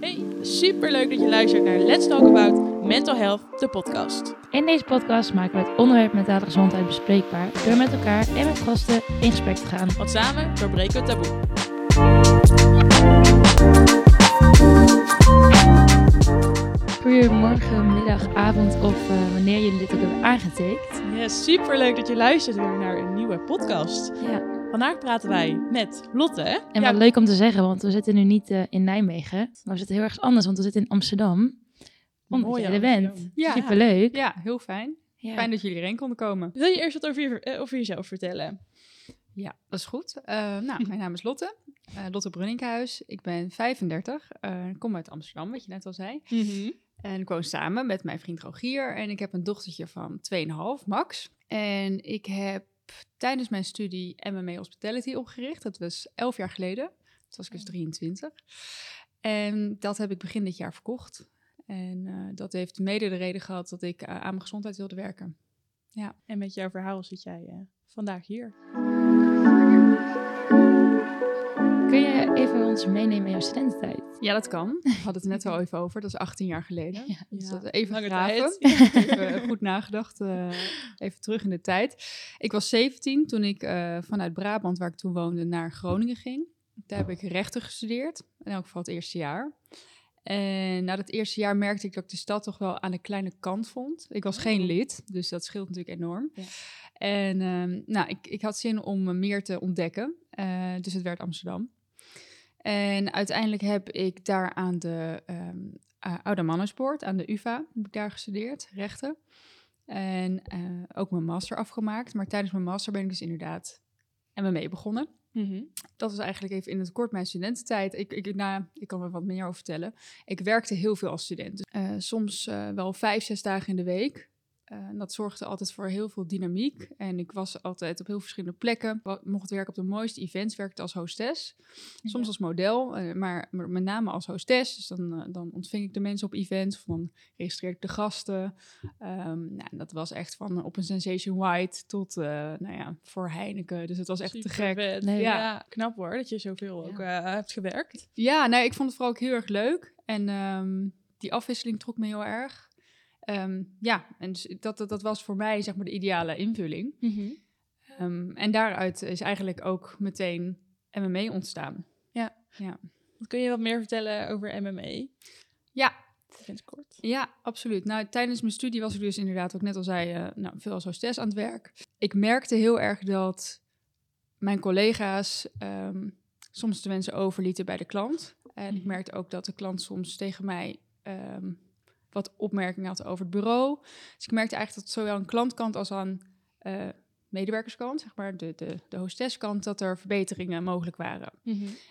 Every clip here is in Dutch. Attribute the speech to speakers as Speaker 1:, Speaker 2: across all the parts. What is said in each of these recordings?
Speaker 1: Hey, super leuk dat je luistert naar Let's Talk About Mental Health, de podcast.
Speaker 2: In deze podcast maken we het onderwerp mentale gezondheid bespreekbaar door met elkaar en met gasten in gesprek te gaan.
Speaker 1: Want samen doorbreken we het taboe.
Speaker 2: Goedemorgen, middag, avond of uh, wanneer jullie dit ook hebben aangetikt.
Speaker 1: Ja, super leuk dat je luistert weer naar een nieuwe podcast.
Speaker 2: Ja.
Speaker 1: Vandaag praten wij met Lotte.
Speaker 2: En
Speaker 1: Ja,
Speaker 2: wat leuk om te zeggen, want we zitten nu niet uh, in Nijmegen, maar we zitten heel erg anders, want we zitten in Amsterdam. Omdat
Speaker 1: Mooi,
Speaker 2: jij er bent.
Speaker 3: Ja.
Speaker 2: Superleuk.
Speaker 3: Ja, heel fijn.
Speaker 2: Ja.
Speaker 3: Fijn dat jullie erheen konden komen.
Speaker 1: Wil je eerst wat over, je, eh, over jezelf vertellen?
Speaker 3: Ja, dat is goed. Eh, nou, mijn naam is Lotte. eh, Lotte Brunninkhuis. Ik ben 35. eh, ik kom uit Amsterdam, wat je net al zei. En ik woon samen met mijn vriend Rogier. En ik heb een dochtertje van 2,5, Max. En ik heb tijdens mijn studie MMA Hospitality opgericht. Dat was 11 jaar geleden. Toen was ik dus 23. En dat heb ik begin dit jaar verkocht. En eh, dat heeft mede de reden gehad dat ik eh, aan mijn gezondheid wilde werken.
Speaker 1: En met jouw verhaal zit jij eh, vandaag hier.
Speaker 2: Ons meenemen in jouw studententijd?
Speaker 3: Ja, dat kan. We hadden het net al even over. Dat is 18 jaar geleden.
Speaker 2: Ja.
Speaker 3: Dus
Speaker 1: Ja,
Speaker 3: dat even
Speaker 1: lange
Speaker 3: graven.
Speaker 1: tijd.
Speaker 3: even goed nagedacht. eh, even terug in de tijd. Ik was 17 toen ik eh, vanuit Brabant, waar ik toen woonde, naar Groningen ging. Daar heb ik rechten gestudeerd. In elk geval het eerste jaar. En na dat eerste jaar merkte ik dat ik de stad toch wel aan de kleine kant vond. Ik was geen lid, dus dat scheelt natuurlijk enorm.
Speaker 1: Ja.
Speaker 3: En ehm, nou, ik, ik had zin om me meer te ontdekken. eh, dus het werd Amsterdam. En uiteindelijk heb ik daar aan de ehm uh, Oude Mannenspoort, aan de UvA, heb ik daar gestudeerd, rechten. En eh, ook mijn master afgemaakt. Maar tijdens mijn master ben ik dus inderdaad MMA begonnen. Dat was eigenlijk even in het kort mijn studententijd. Ik, ik, nou, ik kan er wat meer over vertellen. Ik werkte heel veel als student. Dus, eh, soms wel vijf, zes dagen in de week. Eh, en dat zorgde altijd voor heel veel dynamiek. En ik was altijd op heel verschillende plekken. Mocht werken op de mooiste events, werkte als hostess. Soms
Speaker 1: Ja.
Speaker 3: als model, eh, maar, met name als hostess. Dus dan, eh, dan ontving ik de mensen op events. Of dan registreerde ik de gasten. Ehm, nou, dat was echt van op een Sensation White tot nou ja, voor Heineken. Dus het was echt te gek.
Speaker 2: Nee.
Speaker 1: Ja.
Speaker 3: Ja.
Speaker 1: knap hoor, dat je zoveel ook hebt gewerkt.
Speaker 3: Ja, nou, ik vond het vooral ook heel erg leuk. En ehm, die afwisseling trok me heel erg. Ehm, ja, en dus dat, dat, dat was voor mij zeg maar de ideale invulling. Ehm, en daaruit is eigenlijk ook meteen MMA ontstaan.
Speaker 1: Wat kun je wat meer vertellen over MMA?
Speaker 3: Ja,
Speaker 1: In het kort.
Speaker 3: Ja, absoluut. Nou, tijdens mijn studie was ik dus inderdaad, wat ik net al zei, eh, nou, veel als hostess aan het werk. Ik merkte heel erg dat mijn collega's ehm, soms de mensen overlieten bij de klant. En ik
Speaker 1: Mhm.
Speaker 3: merkte ook dat de klant soms tegen mij wat opmerkingen had over het bureau. Dus ik merkte eigenlijk dat zowel aan klantkant als aan eh, medewerkerskant, zeg maar de, de, de hostesskant, dat er verbeteringen mogelijk waren.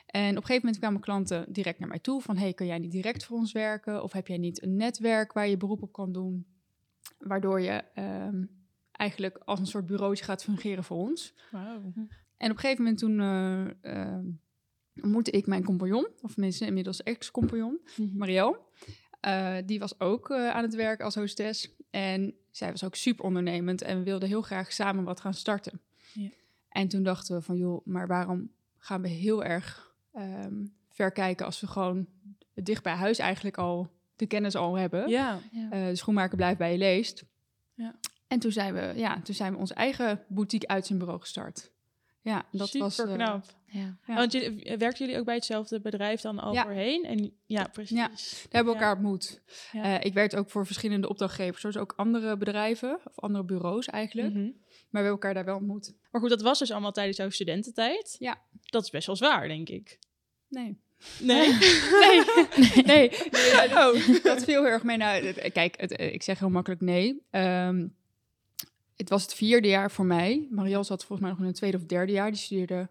Speaker 3: En op een gegeven moment kwamen klanten direct naar mij toe van... hey, kan jij niet direct voor ons werken? Of heb jij niet een netwerk waar je beroep op kan doen? Waardoor je ehm, eigenlijk als een soort bureautje gaat fungeren voor ons. En op een gegeven moment toen ehm, ontmoette ik mijn compagnon... of tenminste inmiddels ex-compagnon, Marielle. Eh, die was ook eh, aan het werk als hostess. En zij was ook super ondernemend en we wilden heel graag samen wat gaan starten.
Speaker 1: Ja.
Speaker 3: En toen dachten we van, joh, maar waarom gaan we heel erg ehm, ver kijken als we gewoon dicht bij huis eigenlijk al de kennis al hebben.
Speaker 1: Ja.
Speaker 2: Ja.
Speaker 3: Eh, de schoenmaker blijft bij je leest.
Speaker 1: Ja.
Speaker 3: En toen zijn we, ja, toen zijn we onze eigen boutique uit zijn bureau gestart. Ja, dat
Speaker 1: Super
Speaker 3: was eh,
Speaker 1: knap.
Speaker 2: ja.
Speaker 3: ja.
Speaker 1: Want jullie, werken jullie ook bij hetzelfde bedrijf dan al
Speaker 3: Ja.
Speaker 1: voorheen? En ja, precies.
Speaker 3: Ja. Daar hebben we elkaar ontmoet.
Speaker 1: Ja.
Speaker 3: Eh, ik werkte ook voor verschillende opdrachtgevers, zoals ook andere bedrijven of andere bureaus eigenlijk.
Speaker 1: Mhm.
Speaker 3: Maar we hebben elkaar daar wel ontmoet.
Speaker 1: Maar goed, dat was dus allemaal tijdens jouw studententijd.
Speaker 3: Ja.
Speaker 1: Dat is best wel zwaar, denk ik.
Speaker 3: Nee.
Speaker 1: Nee?
Speaker 3: Nee. nee. nee dat,
Speaker 1: Oh.
Speaker 3: dat viel heel erg mee. Nou, kijk, het, eh, ik zeg heel makkelijk nee. Ehm, het was het vierde jaar voor mij. Marielle zat volgens mij nog in het tweede of derde jaar. Die studeerde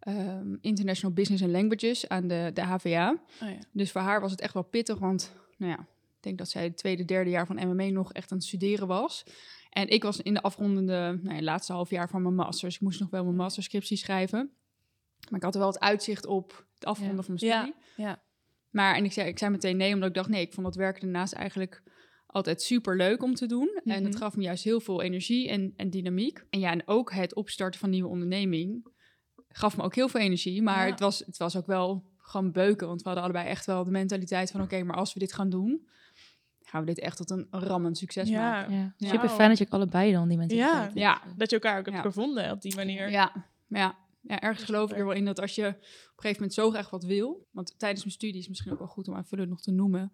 Speaker 3: ehm, International Business and Languages aan de, de HVA.
Speaker 1: Oh ja.
Speaker 3: Dus voor haar was het echt wel pittig, want nou ja, ik denk dat zij het tweede, derde jaar van MMA nog echt aan het studeren was. En ik was in de afrondende, nou ja, laatste half jaar van mijn master. Dus ik moest nog wel mijn masterscriptie schrijven. Maar ik had er wel het uitzicht op het afronden van mijn studie.
Speaker 1: ja.
Speaker 3: Maar, en ik zei, ik zei meteen nee, omdat ik dacht, nee, ik vond dat werk daarnaast eigenlijk altijd super leuk om te doen. En
Speaker 1: Mhm.
Speaker 3: het gaf me juist heel veel energie en, en dynamiek. En ja, en ook het opstarten van nieuwe onderneming gaf me ook heel veel energie. Maar
Speaker 1: Ja.
Speaker 3: het, was, het was ook wel gewoon beuken. Want we hadden allebei echt wel de mentaliteit van... oké, maar als we dit gaan doen... gaan we dit echt tot een rammend succes
Speaker 1: Ja.
Speaker 3: maken.
Speaker 2: Ja. Super fijn dat je ook allebei dan die mentaliteit
Speaker 1: Ja.
Speaker 2: hebt.
Speaker 3: Ja,
Speaker 1: Dat je elkaar ook hebt
Speaker 3: Ja.
Speaker 1: gevonden op die manier.
Speaker 3: Ja, ja. ja ergens geloof ik er wel in dat als je op een gegeven moment zo graag wat wil... want tijdens mijn studie is misschien ook wel goed om aanvullend nog te noemen...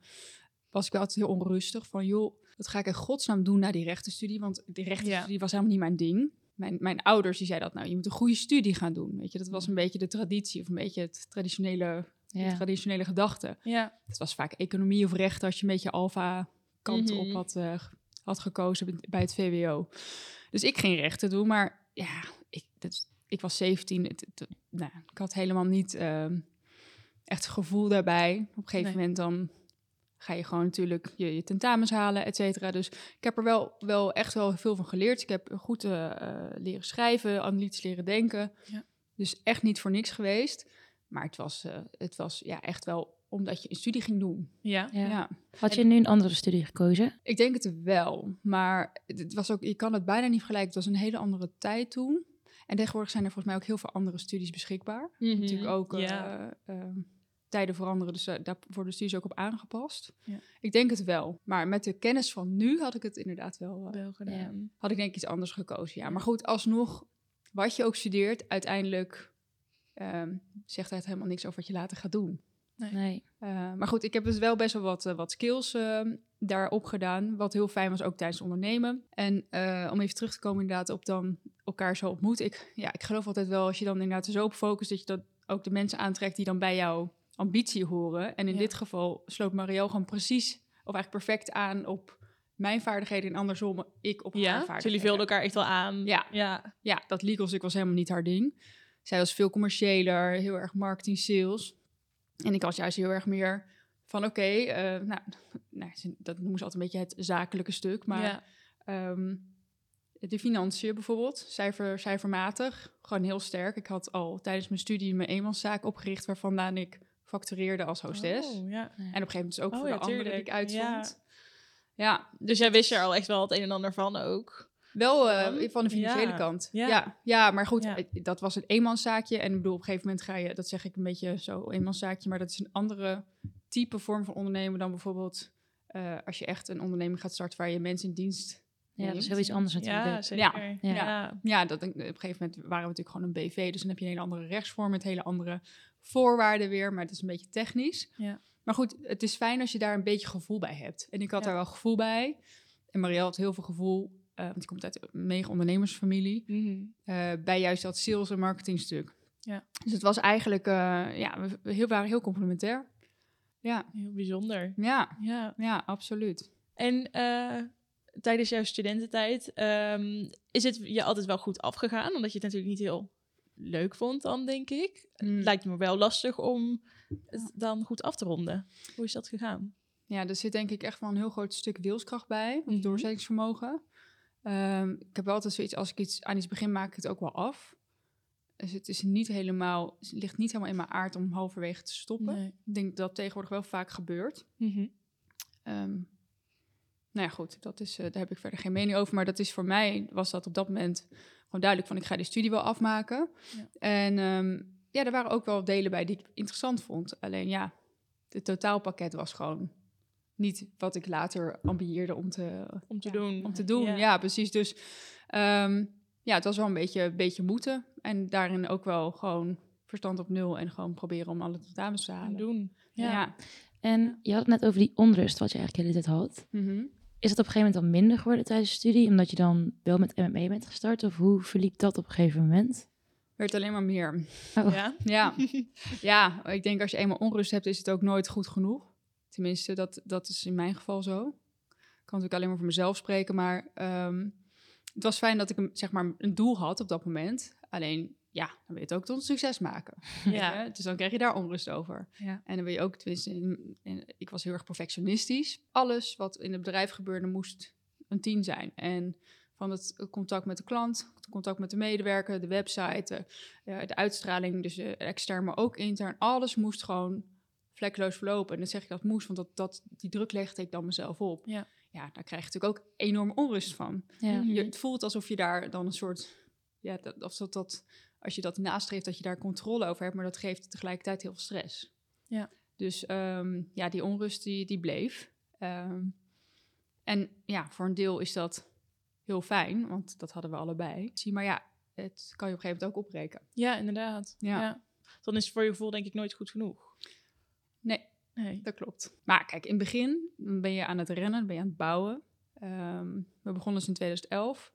Speaker 3: was ik wel altijd heel onrustig van... joh, wat ga ik in godsnaam doen na die rechtenstudie? Want die rechtenstudie was helemaal niet mijn ding. Mijn, mijn ouders die zeiden dat, nou, je moet een goede studie gaan doen. Weet je, dat was een beetje de traditie of een beetje het traditionele, de traditionele gedachte.
Speaker 1: Ja.
Speaker 3: Het was vaak economie of rechten als je een beetje alfa kant
Speaker 1: Mhm.
Speaker 3: op had, eh, had gekozen bij het VWO. Dus ik ging rechten doen, maar ja, ik, dat, ik was 17. Het, het- nou, ik had helemaal niet ehm, echt gevoel daarbij. Op een gegeven
Speaker 1: Nee.
Speaker 3: moment dan ga je gewoon natuurlijk je, je tentamens halen, et cetera. Dus ik heb er wel, wel echt wel veel van geleerd. Ik heb goed eh, eh, leren schrijven, analytisch leren denken.
Speaker 1: Ja.
Speaker 3: Dus echt niet voor niks geweest. Maar het was, eh, het was ja, echt wel omdat je een studie ging doen.
Speaker 1: Ja.
Speaker 2: Ja.
Speaker 3: ja.
Speaker 2: Had je nu een andere studie gekozen?
Speaker 3: Ik denk het wel, maar het was ook, je kan het bijna niet vergelijken. Het was een hele andere tijd toen. En tegenwoordig zijn er volgens mij ook heel veel andere studies beschikbaar.
Speaker 1: Mhm.
Speaker 3: Natuurlijk ook
Speaker 1: Ja.
Speaker 3: Tijden veranderen, dus eh, daar worden de studies ook op aangepast.
Speaker 1: Ja.
Speaker 3: Ik denk het wel, maar met de kennis van nu had ik het inderdaad wel, eh,
Speaker 1: Wel gedaan.
Speaker 3: had ik denk ik iets anders gekozen. Ja, maar goed, alsnog, wat je ook studeert, uiteindelijk ehm, zegt het helemaal niks over wat je later gaat doen.
Speaker 2: Nee.
Speaker 3: Uh, maar goed, ik heb dus wel best wel wat, uh, wat skills uh, daarop gedaan. Wat heel fijn was ook tijdens ondernemen. En uh, om even terug te komen inderdaad op dan elkaar zo ontmoet. Ik, ja, ik geloof altijd wel als je dan inderdaad er zo op focust... dat je dat ook de mensen aantrekt die dan bij jouw ambitie horen. En in
Speaker 1: Ja.
Speaker 3: dit geval sloot Marielle gewoon precies... of eigenlijk perfect aan op mijn vaardigheden... en andersom ik op haar
Speaker 1: Ja,
Speaker 3: vaardigheden.
Speaker 1: dus jullie vulden elkaar echt wel aan.
Speaker 3: Ja.
Speaker 1: ja.
Speaker 3: Ja, dat legal stuk was helemaal niet haar ding. Zij was veel commerciëler, heel erg marketing, sales. En ik was juist heel erg meer van oké, eh, nou, nou, dat noemen ze altijd een beetje het zakelijke stuk. Maar
Speaker 1: ja.
Speaker 3: ehm, de financiën bijvoorbeeld, cijfer, cijfermatig, gewoon heel sterk. Ik had al tijdens mijn studie mijn eenmanszaak opgericht... waar vandaan ik factureerde als hostess.
Speaker 1: Oh, ja.
Speaker 3: En op een gegeven moment dus ook
Speaker 1: Oh,
Speaker 3: voor
Speaker 1: ja,
Speaker 3: de anderen die ik uitzond.
Speaker 1: Ja.
Speaker 3: Ja,
Speaker 1: Dus jij wist er al echt wel het een en ander van ook.
Speaker 3: Wel eh, van de financiële
Speaker 1: Ja.
Speaker 3: kant.
Speaker 1: Ja.
Speaker 3: Ja. Ja, maar goed,
Speaker 1: Ja.
Speaker 3: eh, dat was een eenmanszaakje. En ik bedoel, op een gegeven moment ga je, dat zeg ik een beetje zo, eenmanszaakje, maar dat is een andere type vorm van ondernemen dan bijvoorbeeld eh, als je echt een onderneming gaat starten waar je mensen in dienst
Speaker 2: Ja, dat is heel iets anders natuurlijk.
Speaker 1: Ja, zeker. Ja.
Speaker 2: Ja.
Speaker 1: Ja.
Speaker 3: Ja, dat, op een gegeven moment waren we natuurlijk gewoon een BV, dus dan heb je een hele andere rechtsvorm met hele andere voorwaarden weer, maar het is een beetje technisch.
Speaker 1: Ja.
Speaker 3: Maar goed, het is fijn als je daar een beetje gevoel bij hebt. En ik had
Speaker 1: Ja.
Speaker 3: daar wel gevoel bij. En Marielle had heel veel gevoel, eh, want die komt uit een mega ondernemersfamilie
Speaker 1: Mhm.
Speaker 3: eh, bij juist dat sales- en marketingstuk.
Speaker 1: Ja.
Speaker 3: Dus het was eigenlijk, eh, ja, we, we heel, waren heel complementair. Ja,
Speaker 1: Heel bijzonder.
Speaker 3: ja,
Speaker 1: Ja.
Speaker 3: ja, absoluut.
Speaker 1: En tijdens jouw studententijd ehm, is het je altijd wel goed afgegaan? Omdat je het natuurlijk niet heel leuk vond dan, denk ik.
Speaker 3: Mm.
Speaker 1: Lijkt me wel lastig om het dan goed af te ronden. Hoe is dat gegaan?
Speaker 3: Ja, er zit denk ik echt wel een heel groot stuk wilskracht bij, of
Speaker 1: Mhm.
Speaker 3: doorzettingsvermogen. Ehm, ik heb wel altijd zoiets, als ik iets aan iets begin, maak ik het ook wel af. Dus het is niet helemaal, het ligt niet helemaal in mijn aard om halverwege te stoppen.
Speaker 1: Nee.
Speaker 3: Ik denk dat tegenwoordig wel vaak gebeurt.
Speaker 1: Mhm.
Speaker 3: Ehm, nou ja, goed, dat is, eh, daar heb ik verder geen mening over. Maar dat is voor mij, was dat op dat moment gewoon duidelijk van... ik ga die studie wel afmaken.
Speaker 1: Ja.
Speaker 3: En ehm, ja, er waren ook wel delen bij die ik interessant vond. Alleen ja, het totaalpakket was gewoon niet wat ik later ambieerde om te,
Speaker 1: Om te
Speaker 3: ja,
Speaker 1: doen.
Speaker 3: Om te doen,
Speaker 1: Ja.
Speaker 3: ja, precies. Dus ehm, ja, het was wel een beetje, een beetje moeten. En daarin ook wel gewoon verstand op nul... en gewoon proberen om alle tentamens te
Speaker 1: En doen. Ja.
Speaker 3: Ja.
Speaker 2: En je had het net over die onrust wat je eigenlijk de hele tijd had.
Speaker 3: Mhm.
Speaker 2: Is dat op een gegeven moment dan minder geworden tijdens de studie? Omdat je dan wel met MMA bent gestart? Of hoe verliep dat op een gegeven moment?
Speaker 3: Werd alleen maar meer.
Speaker 2: Oh,
Speaker 1: Ja.
Speaker 3: Ja. ja, ik denk als je eenmaal onrust hebt, is het ook nooit goed genoeg. Tenminste, dat, dat is in mijn geval zo. Ik kan natuurlijk alleen maar voor mezelf spreken, maar ehm, het was fijn dat ik een, zeg maar, een doel had op dat moment. Alleen, ja, dan wil je het ook tot een succes maken.
Speaker 1: Ja.
Speaker 3: Dus dan krijg je daar onrust over.
Speaker 1: Ja.
Speaker 3: En dan wil je ook, tenminste, in- in- ik was heel erg perfectionistisch. Alles wat in het bedrijf gebeurde moest een tien zijn. En van het contact met de klant, het contact met de medewerker, de website, de, eh, de uitstraling, dus eh, extern, maar ook intern. Alles moest gewoon vlekkeloos verlopen. En dan zeg ik dat moest, want dat, dat, die druk legde ik dan mezelf op.
Speaker 1: Ja.
Speaker 3: ja, daar krijg je natuurlijk ook enorm onrust van.
Speaker 2: ja.
Speaker 1: Mhm.
Speaker 3: Je, het voelt alsof je daar dan een soort, ja, dat, of dat, dat, als je dat nastreeft, dat je daar controle over hebt, maar dat geeft tegelijkertijd heel veel stress.
Speaker 1: Ja.
Speaker 3: Dus ehm, ja, die onrust die, die bleef. Ehm, en ja, voor een deel is dat heel fijn, want dat hadden we allebei. Zie, maar ja, het kan je op een gegeven moment ook opbreken.
Speaker 1: Ja, inderdaad.
Speaker 3: Ja.
Speaker 1: Dan is het voor je gevoel denk ik nooit goed genoeg.
Speaker 3: Nee,
Speaker 1: Nee.
Speaker 3: dat klopt. Maar kijk, in het begin ben je aan het rennen, ben je aan het bouwen. Ehm, we begonnen dus in 2011.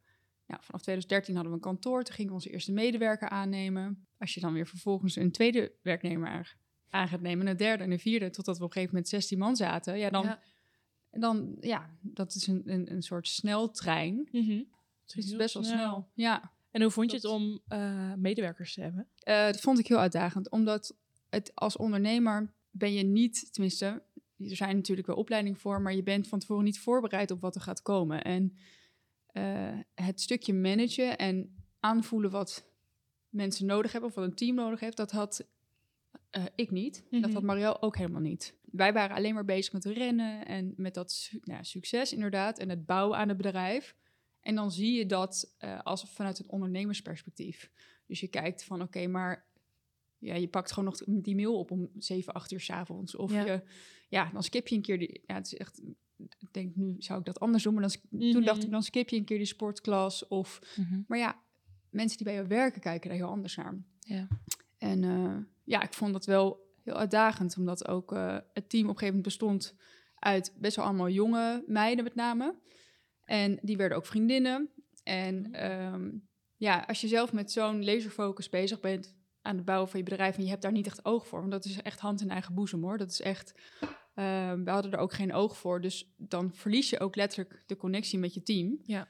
Speaker 3: Nou, vanaf 2013 hadden we een kantoor. Toen gingen we onze eerste medewerker aannemen. Als je dan weer vervolgens een tweede werknemer aan gaat nemen, een derde en een vierde, totdat we op een gegeven moment 16 man zaten. Ja, dan,
Speaker 1: Ja.
Speaker 3: dan ja, dat is een, een, een soort sneltrein.
Speaker 1: Mhm.
Speaker 3: Dus het is best wel snel. Ja,
Speaker 1: En hoe vond je het om eh, medewerkers te hebben?
Speaker 3: Eh, dat vond ik heel uitdagend, omdat het als ondernemer ben je niet, tenminste, er zijn natuurlijk wel opleidingen voor, maar je bent van tevoren niet voorbereid op wat er gaat komen. En eh, het stukje managen en aanvoelen wat mensen nodig hebben of wat een team nodig heeft, dat had eh, ik niet. Dat
Speaker 1: Mhm.
Speaker 3: had Marielle ook helemaal niet. Wij waren alleen maar bezig met rennen en met dat su- nou, succes inderdaad en het bouwen aan het bedrijf. En dan zie je dat eh, als vanuit een ondernemersperspectief. Dus je kijkt van oké, maar ja, je pakt gewoon nog die mail op om 7, 8 uur 's avonds. Of
Speaker 1: Ja.
Speaker 3: je, ja, dan skip je een keer die. Ja, het is echt. Ik denk nu zou ik dat anders doen, maar dan,
Speaker 1: Mhm.
Speaker 3: toen dacht ik dan skip je een keer die sportklas. Of,
Speaker 2: Mhm.
Speaker 3: maar ja, mensen die bij jou werken kijken daar heel anders naar.
Speaker 2: Ja.
Speaker 3: En eh, ja, ik vond dat wel heel uitdagend, omdat ook eh, het team op een gegeven moment bestond uit best wel allemaal jonge meiden met name. En die werden ook vriendinnen. En ehm, ja, als je zelf met zo'n laserfocus bezig bent aan het bouwen van je bedrijf en je hebt daar niet echt oog voor, want dat is echt hand in eigen boezem hoor. Dat is echt, we hadden er ook geen oog voor, dus dan verlies je ook letterlijk de connectie met je team.
Speaker 1: Ja.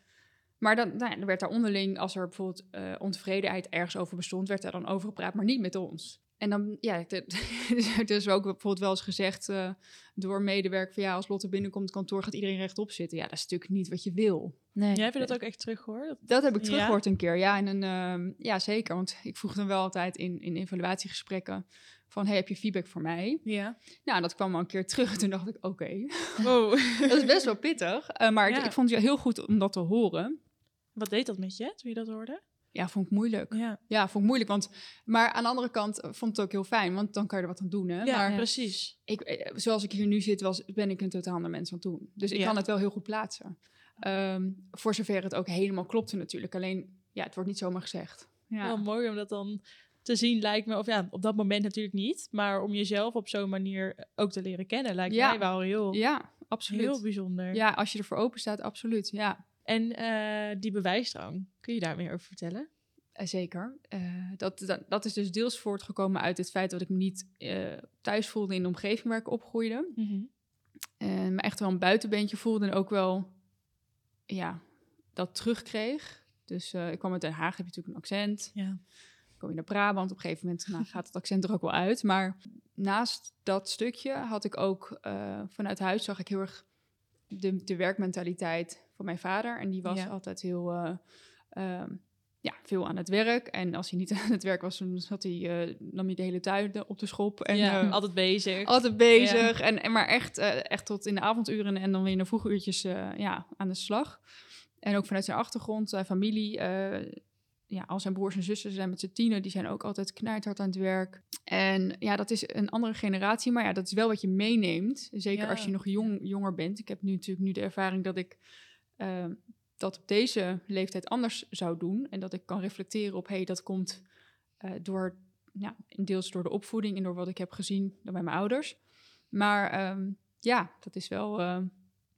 Speaker 3: Maar dan, nou dan werd daar onderling, als er bijvoorbeeld eh, ontevredenheid ergens over bestond, werd daar dan over gepraat, maar niet met ons. En dan, ja, er is ook bijvoorbeeld wel eens gezegd eh, door medewerker van ja, als Lotte binnenkomt het kantoor gaat iedereen rechtop zitten. Ja, dat is natuurlijk niet wat je wil.
Speaker 2: Nee.
Speaker 1: Jij hebt dat ook echt teruggehoord?
Speaker 3: Dat heb ik
Speaker 1: Ja?
Speaker 3: teruggehoord een keer, ja. En een, ehm, ja, zeker. Want ik vroeg dan wel altijd in, in evaluatiegesprekken van, hey, heb je feedback voor mij?
Speaker 1: Ja.
Speaker 3: Nou, dat kwam al een keer terug en toen dacht ik, oké,
Speaker 1: Wow.
Speaker 3: dat is best wel pittig. Eh, maar ik,
Speaker 1: Ja.
Speaker 3: ik vond het heel goed om dat te horen.
Speaker 1: Wat deed dat met je toen je dat hoorde?
Speaker 3: Ja, vond ik moeilijk.
Speaker 1: Ja,
Speaker 3: Ja, vond ik moeilijk. Want, maar aan de andere kant eh, vond het ook heel fijn, want dan kan je er wat aan doen. Hè?
Speaker 1: ja,
Speaker 3: maar
Speaker 1: precies.
Speaker 3: ik, eh, zoals ik hier nu zit, was, ben ik een totaal ander mens aan het doen. Dus ik kan het wel heel goed plaatsen. Ehm, voor zover het ook helemaal klopte natuurlijk. Alleen, ja, het wordt niet zomaar gezegd. Ja,
Speaker 1: Wel mooi om dat dan te zien, lijkt me. Of ja, op dat moment natuurlijk niet. Maar om jezelf op zo'n manier ook te leren kennen, lijkt
Speaker 3: Ja.
Speaker 1: mij wel heel,
Speaker 3: ja absoluut.
Speaker 1: heel bijzonder.
Speaker 3: Ja, als je ervoor open staat, absoluut. Ja,
Speaker 1: En eh, die bewijsdrang, kun je daar meer over vertellen?
Speaker 3: eh, zeker. Eh, dat, dat, dat is dus deels voortgekomen uit het feit dat ik me niet eh, thuis voelde in de omgeving waar ik opgroeide. En me echt wel een buitenbeentje voelde en ook wel, ja, dat terugkreeg. Dus eh, ik kwam uit Den Haag, heb je natuurlijk een accent.
Speaker 1: Ja.
Speaker 3: Kom je naar Brabant. Op een gegeven moment nou, gaat het accent er ook wel uit. Maar naast dat stukje had ik ook eh, vanuit huis zag ik heel erg de, de werkmentaliteit van mijn vader. En die was
Speaker 1: Ja.
Speaker 3: altijd heel eh, ehm, ja, veel aan het werk. En als hij niet aan het werk was, dan zat hij, eh, nam hij de hele tuin op de schop. En,
Speaker 1: ja, altijd bezig.
Speaker 3: altijd bezig. En, en maar echt, echt tot in de avonduren en dan weer in de vroege uurtjes ja, aan de slag. En ook vanuit zijn achtergrond, zijn familie. Ja, al zijn broers en zussen zijn met z'n tienen. Die zijn ook altijd knijthard aan het werk. En ja, dat is een andere generatie. Maar ja, dat is wel wat je meeneemt. Zeker
Speaker 1: Ja.
Speaker 3: als je nog jong, jonger bent. Ik heb nu natuurlijk nu de ervaring dat ik eh, dat op deze leeftijd anders zou doen. En dat ik kan reflecteren op, hé, hey, dat komt eh, door, ja, deels door de opvoeding en door wat ik heb gezien door bij mijn ouders. Maar ehm, ja, dat is wel eh,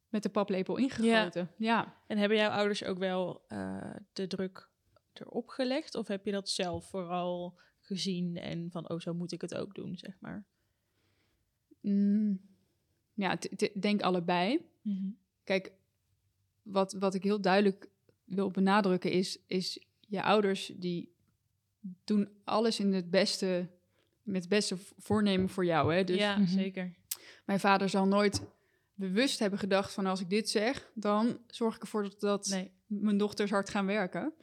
Speaker 3: met de paplepel ingegoten. Ja.
Speaker 1: En hebben jouw ouders ook wel eh, de druk erop gelegd? Of heb je dat zelf vooral gezien en van, oh, zo moet ik het ook doen, zeg maar?
Speaker 3: Mm, ja, denk allebei. Kijk, wat, wat ik heel duidelijk wil benadrukken is, is je ouders die doen alles in het beste, met het beste voornemen voor jou. Hè? Dus
Speaker 1: ja,
Speaker 2: Mhm.
Speaker 1: zeker.
Speaker 3: mijn vader zal nooit bewust hebben gedacht van als ik dit zeg, dan zorg ik ervoor dat, dat
Speaker 1: Nee.
Speaker 3: mijn dochters hard gaan werken.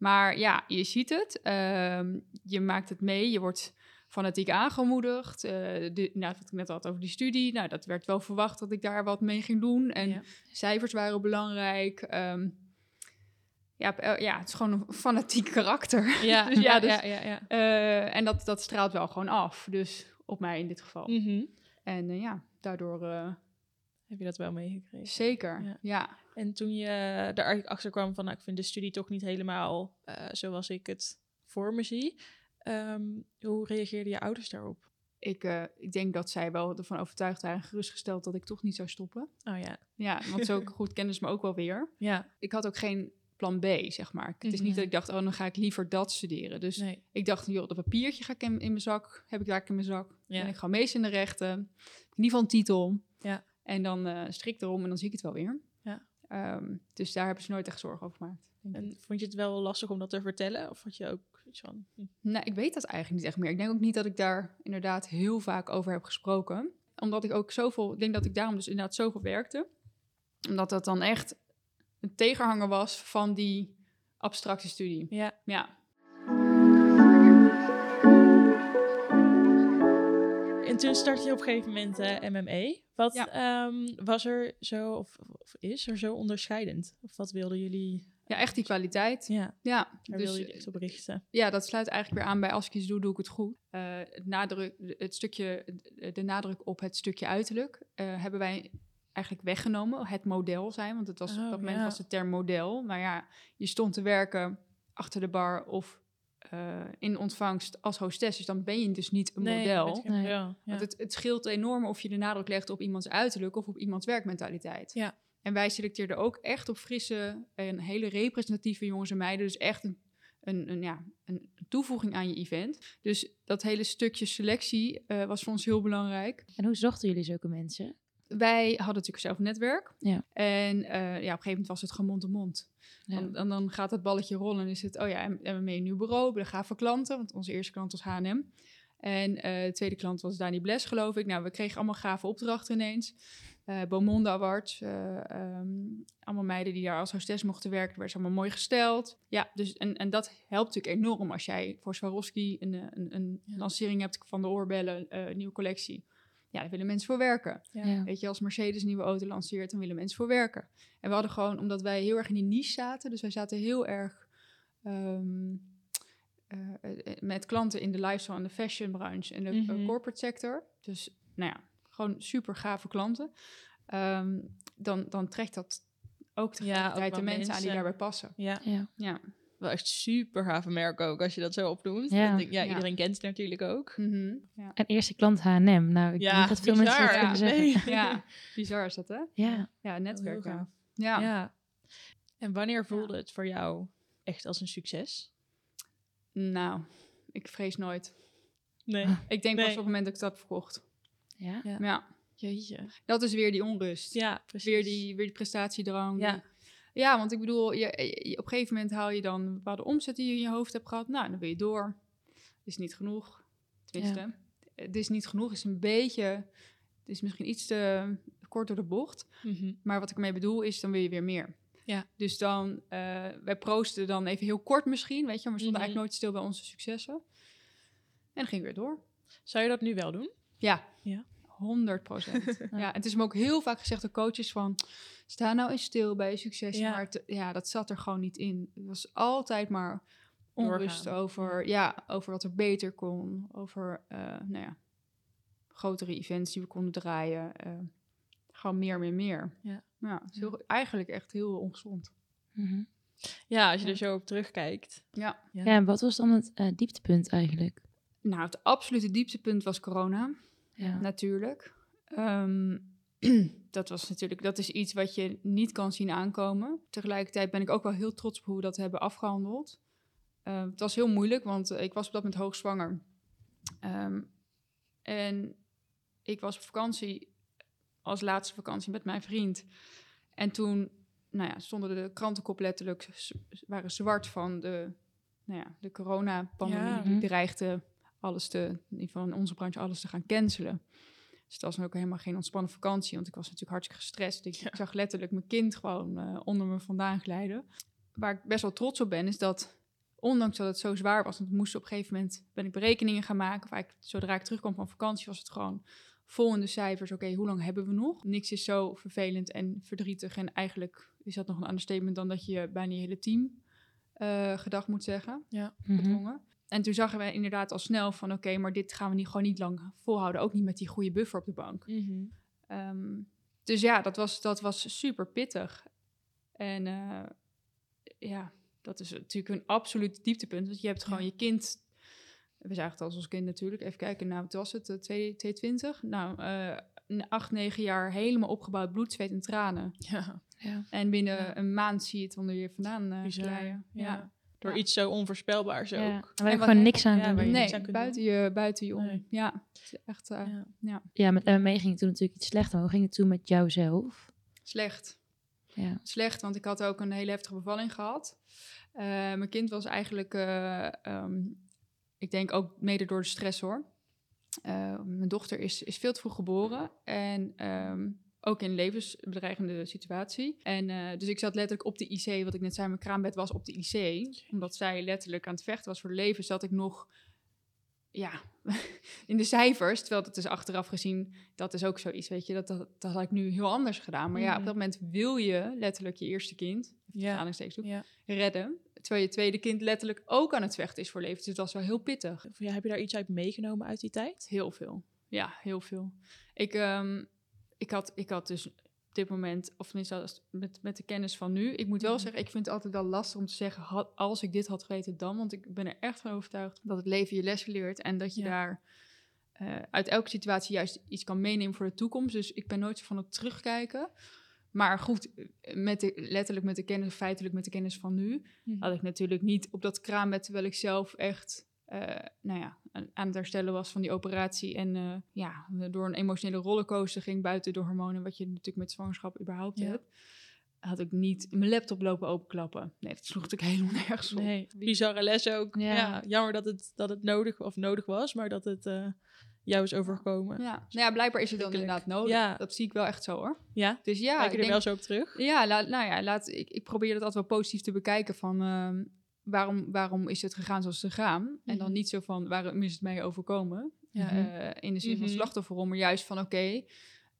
Speaker 3: Maar ja, je ziet het. ehm, je maakt het mee. Je wordt fanatiek aangemoedigd. de, nou, wat ik net had over die studie. Nou, dat werd wel verwacht dat ik daar wat mee ging doen. En
Speaker 1: Ja.
Speaker 3: cijfers waren belangrijk. ehm, ja, eh, ja, het is gewoon een fanatiek karakter.
Speaker 1: Ja,
Speaker 3: Dus ja,
Speaker 1: ja,
Speaker 3: dus-
Speaker 1: ja, ja, ja.
Speaker 3: Eh, en dat, dat straalt wel gewoon af. Dus op mij in dit geval.
Speaker 1: Mhm.
Speaker 3: En ja, daardoor
Speaker 1: Heb je dat wel meegekregen?
Speaker 3: zeker.
Speaker 1: Ja.
Speaker 3: Ja.
Speaker 1: En toen je er eigenlijk achter kwam van, nou, ik vind de studie toch niet helemaal eh, zoals ik het voor me zie. Ehm, hoe reageerden je ouders daarop?
Speaker 3: Ik, eh, ik denk dat zij wel ervan overtuigd waren en gerustgesteld dat ik toch niet zou stoppen.
Speaker 1: Oh ja.
Speaker 3: Ja, want zo goed kennen ze me ook wel weer.
Speaker 1: Ja.
Speaker 3: Ik had ook geen plan B, zeg maar. Het is
Speaker 1: Mhm.
Speaker 3: niet dat ik dacht, oh, dan ga ik liever dat studeren. Dus
Speaker 1: Nee.
Speaker 3: ik dacht, joh, dat papiertje ga ik in, in mijn zak, heb ik daar in mijn zak.
Speaker 1: Ja.
Speaker 3: En ik ga meest in de rechten. In ieder geval een titel.
Speaker 1: Ja.
Speaker 3: En dan eh strik erom en dan zie ik het wel weer.
Speaker 1: Ja.
Speaker 3: Ehm, dus daar hebben ze nooit echt zorgen over gemaakt. denk ik.
Speaker 1: En vond je het wel lastig om dat te vertellen? Of had je ook iets van... hm,
Speaker 3: Nou, ik weet dat eigenlijk niet echt meer. Ik denk ook niet dat ik daar inderdaad heel vaak over heb gesproken. Omdat ik ook zoveel, ik denk dat ik daarom dus inderdaad zoveel werkte. Omdat dat dan echt een tegenhanger was van die abstracte studie.
Speaker 1: Ja.
Speaker 3: Ja,
Speaker 1: toen startte je op een gegeven moment eh, MME. Wat
Speaker 3: Ja.
Speaker 1: ehm, was er zo, of, of is er zo onderscheidend? Of wat wilden jullie...
Speaker 3: ja echt die kwaliteit.
Speaker 1: Ja,
Speaker 3: Ja,
Speaker 1: daar
Speaker 3: dus
Speaker 1: wilden jullie echt op richten.
Speaker 3: ja, dat sluit eigenlijk weer aan bij als ik iets doe, doe ik het goed. Eh, het, nadruk, het stukje, de nadruk op het stukje uiterlijk eh, hebben wij eigenlijk weggenomen. Het model zijn, want het was,
Speaker 1: Oh,
Speaker 3: op dat moment
Speaker 1: ja.
Speaker 3: was de term model. Maar ja, je stond te werken achter de bar of eh, in ontvangst als hostess. Dus dan ben je dus niet een
Speaker 1: Nee,
Speaker 3: model.
Speaker 2: Nee.
Speaker 1: Ja.
Speaker 3: Want het, het scheelt enorm of je de nadruk legt op iemands uiterlijk of op iemands werkmentaliteit.
Speaker 1: Ja.
Speaker 3: En wij selecteerden ook echt op frisse en hele representatieve jongens en meiden. Dus echt een, een, een, ja, een toevoeging aan je event. Dus dat hele stukje selectie eh, was voor ons heel belangrijk.
Speaker 2: En hoe zochten jullie zulke mensen?
Speaker 3: Wij hadden natuurlijk zelf een netwerk.
Speaker 2: Ja.
Speaker 3: En eh, ja, op een gegeven moment was het gewoon mond op mond.
Speaker 2: Ja.
Speaker 3: Dan, en dan gaat het balletje rollen en is het, oh ja, en we hebben mee een nieuw bureau, we hebben gave klanten, want onze eerste klant was H&M. En eh, de tweede klant was Dani Bles, geloof ik. Nou, we kregen allemaal gave opdrachten ineens. Eh Beaumonde Awards, eh, ehm, allemaal meiden die daar als hostess mochten werken, werden ze allemaal mooi gesteld. Ja, dus en, en dat helpt natuurlijk enorm als jij voor Swarovski een, een, een lancering hebt van de oorbellen, een nieuwe collectie. Ja, daar willen mensen voor werken.
Speaker 1: Ja.
Speaker 2: Ja.
Speaker 3: Weet je, als Mercedes een nieuwe auto lanceert, dan willen mensen voor werken. En we hadden gewoon, omdat wij heel erg in die niche zaten, dus wij zaten heel erg ehm, eh, eh, met klanten in de lifestyle en de fashion branche en de eh,
Speaker 1: Mhm.
Speaker 3: corporate sector. Dus nou ja, gewoon super gave klanten. Ehm, dan, dan trekt dat ook
Speaker 1: Ja,
Speaker 3: tegelijkertijd
Speaker 1: ook
Speaker 3: de
Speaker 1: wel
Speaker 3: mensen aan die
Speaker 1: mensen.
Speaker 3: daarbij passen.
Speaker 1: Ja,
Speaker 2: Ja.
Speaker 3: Ja.
Speaker 1: Wel echt super gave merk ook, als je dat zo opnoemt.
Speaker 2: Ja.
Speaker 1: Denk, ja,
Speaker 3: Ja.
Speaker 1: iedereen kent het natuurlijk ook.
Speaker 3: Mhm. ja.
Speaker 2: En eerste klant H&M. Nou, ik
Speaker 1: Ja,
Speaker 2: denk dat veel mensen dat
Speaker 1: bizar.
Speaker 2: kunnen zeggen.
Speaker 1: Nee.
Speaker 3: ja, bizar is dat, hè?
Speaker 2: Ja.
Speaker 3: Ja, netwerk.
Speaker 1: heel
Speaker 3: Ja.
Speaker 1: gaaf.
Speaker 3: Ja.
Speaker 1: Ja. En wanneer voelde het voor jou echt als een succes?
Speaker 3: Nou, ik vrees nooit.
Speaker 1: Nee.
Speaker 3: Ik denk
Speaker 1: Nee.
Speaker 3: pas op het moment dat ik dat heb verkocht.
Speaker 2: Ja.
Speaker 1: Ja.
Speaker 3: Ja,
Speaker 1: Jeetje.
Speaker 3: dat is weer die onrust.
Speaker 1: Ja, precies.
Speaker 3: Weer die, weer die prestatiedrang.
Speaker 1: Ja.
Speaker 3: Ja, want ik bedoel, je, je- op een gegeven moment haal je dan een bepaalde omzet die je in je hoofd hebt gehad. Nou, dan wil je door. Is niet genoeg. Tenminste, het is niet genoeg. Is een beetje, het is misschien iets te kort door de bocht.
Speaker 1: Mhm.
Speaker 3: Maar wat ik ermee bedoel is, dan wil je weer meer.
Speaker 1: Ja.
Speaker 3: Dus dan, eh wij proosten dan even heel kort misschien, weet je. Maar we stonden
Speaker 1: Mhm.
Speaker 3: eigenlijk nooit stil bij onze successen. En dan ging weer door.
Speaker 1: Zou je dat nu wel doen?
Speaker 3: Ja.
Speaker 1: Ja.
Speaker 3: 100 procent. ja, het is me ook heel vaak gezegd door coaches van... sta nou eens stil bij je succes.
Speaker 1: Ja.
Speaker 3: Maar ja, dat zat er gewoon niet in. Het was altijd maar onrust
Speaker 1: Doorgaan.
Speaker 3: over, ja, over wat er beter kon. Over, eh, nou ja, grotere events die we konden draaien. eh, gewoon meer, meer, meer.
Speaker 1: Ja.
Speaker 3: Ja, het is heel- eigenlijk echt heel ongezond.
Speaker 2: Mhm.
Speaker 1: Ja, als je
Speaker 3: Ja.
Speaker 1: er zo op terugkijkt.
Speaker 3: Ja.
Speaker 1: Ja.
Speaker 2: Ja, en wat was dan het eh, dieptepunt eigenlijk?
Speaker 3: Nou, het absolute dieptepunt was corona.
Speaker 2: Ja.
Speaker 3: natuurlijk. Ehm, dat was natuurlijk, dat is iets wat je niet kan zien aankomen. Tegelijkertijd ben ik ook wel heel trots op hoe we dat hebben afgehandeld. Ehm, het was heel moeilijk, want eh, ik was op dat moment hoogzwanger. Ehm, en ik was op vakantie, als laatste vakantie met mijn vriend. En toen nou ja, stonden de krantenkop letterlijk, waren zwart van de, nou ja, de coronapandemie.
Speaker 1: Ja.
Speaker 3: Die dreigde alles te, in ieder geval in onze branche, alles te gaan cancelen. Dus het was dan ook helemaal geen ontspannen vakantie, want ik was natuurlijk hartstikke gestrest. Ik, ik zag letterlijk mijn kind gewoon eh, onder me vandaan glijden. Waar ik best wel trots op ben, is dat ondanks dat het zo zwaar was, want we moesten op een gegeven moment, ben ik berekeningen gaan maken. Of eigenlijk, zodra ik terugkwam van vakantie, was het gewoon vol in de cijfers. Oké, hoe lang hebben we nog? Niks is zo vervelend en verdrietig. En eigenlijk is dat nog een understatement dan dat je bijna je hele team eh gedag moet zeggen
Speaker 2: Mhm.
Speaker 3: gedwongen. En toen zagen we inderdaad al snel van oké, maar dit gaan we niet, gewoon niet lang volhouden. Ook niet met die goede buffer op de bank.
Speaker 1: Mhm.
Speaker 3: Ehm, dus ja, dat was, dat was super pittig. En eh, ja, dat is natuurlijk een absoluut dieptepunt. Want je hebt gewoon
Speaker 1: Ja.
Speaker 3: je kind. We zagen het als ons kind natuurlijk. Even kijken, nou, wat was het? eh, 2 220? Nou, eh, acht, negen jaar helemaal opgebouwd, bloed, zweet en tranen.
Speaker 1: Ja,
Speaker 2: Ja.
Speaker 3: En binnen
Speaker 1: Ja.
Speaker 3: een maand zie je het onder je vandaan uh,
Speaker 1: bizar. Ja. Door
Speaker 3: Ja.
Speaker 1: iets zo onvoorspelbaars
Speaker 2: Ja.
Speaker 1: ook.
Speaker 2: En waar je gewoon niks aan
Speaker 1: ja,
Speaker 2: doen.
Speaker 3: Nee,
Speaker 1: aan kunt
Speaker 3: buiten je, buiten je om.
Speaker 1: Nee.
Speaker 3: Ja, het is echt eh,
Speaker 1: Ja.
Speaker 3: ja.
Speaker 2: Ja, met MMA ging het toen natuurlijk iets slechter. maar Hoe ging het toen met jouzelf?
Speaker 3: slecht.
Speaker 2: Ja.
Speaker 3: slecht, want ik had ook een hele heftige bevalling gehad. Eh, mijn kind was eigenlijk, eh, ehm, ik denk ook mede door de stress hoor. Eh, mijn dochter is, is veel te vroeg geboren en ehm, ook in een levensbedreigende situatie. En eh, dus ik zat letterlijk op de IC, wat ik net zei, mijn kraambed was op de IC. Omdat zij letterlijk aan het vechten was voor leven, zat ik nog ja, in de cijfers. Terwijl dat is achteraf gezien, dat is ook zoiets, weet je. Dat, dat, dat had ik nu heel anders gedaan. Maar ja, op
Speaker 1: Mhm.
Speaker 3: dat moment wil je letterlijk je eerste kind,
Speaker 1: Ja. Ja.
Speaker 3: redden. Terwijl je tweede kind letterlijk ook aan het vechten is voor leven. Dus het was wel heel pittig.
Speaker 1: Ja, heb je daar iets uit meegenomen uit die tijd?
Speaker 3: Heel veel. Ja, heel veel. Ik, ehm, ik, had, ik had dus op dit moment, of tenminste met, met de kennis van nu. Ik moet wel
Speaker 1: Mhm.
Speaker 3: zeggen, ik vind het altijd wel lastig om te zeggen, had, als ik dit had geweten dan. Want ik ben er echt van overtuigd dat het leven je lessen leert. En dat je
Speaker 1: Ja.
Speaker 3: daar eh, uit elke situatie juist iets kan meenemen voor de toekomst. Dus ik ben nooit zo van het terugkijken. Maar goed, met de, letterlijk met de kennis, feitelijk met de kennis van nu, had ik natuurlijk niet op dat kraambed, terwijl ik zelf echt, nou ja, aan het herstellen was van die operatie. En eh, ja, door een emotionele rollercoaster ging buiten de hormonen, wat je natuurlijk met zwangerschap überhaupt
Speaker 1: Ja.
Speaker 3: hebt. Had ik niet mijn laptop lopen openklappen. Nee, dat sloeg natuurlijk helemaal nergens op.
Speaker 1: Nee, bizarre les ook.
Speaker 2: Ja.
Speaker 1: Ja. jammer dat het, dat het nodig, of nodig was, maar dat het eh, jou is overgekomen.
Speaker 3: Ja. Nou ja, blijkbaar is het dan inderdaad nodig.
Speaker 1: Ja.
Speaker 3: Dat zie ik wel echt zo hoor.
Speaker 1: Ja,
Speaker 3: Dus ja,
Speaker 1: kijk
Speaker 3: ik
Speaker 1: er
Speaker 3: denk,
Speaker 1: wel zo op terug?
Speaker 3: Ja, laat, nou ja, laat, ik, ik probeer dat altijd wel positief te bekijken van ehm, waarom, waarom is het gegaan zoals het gegaan? En dan
Speaker 1: Mhm.
Speaker 3: niet zo van waarom is het mij overkomen?
Speaker 1: Ja.
Speaker 3: Eh, in de zin van
Speaker 1: Mhm.
Speaker 3: slachtofferrol, maar juist van oké,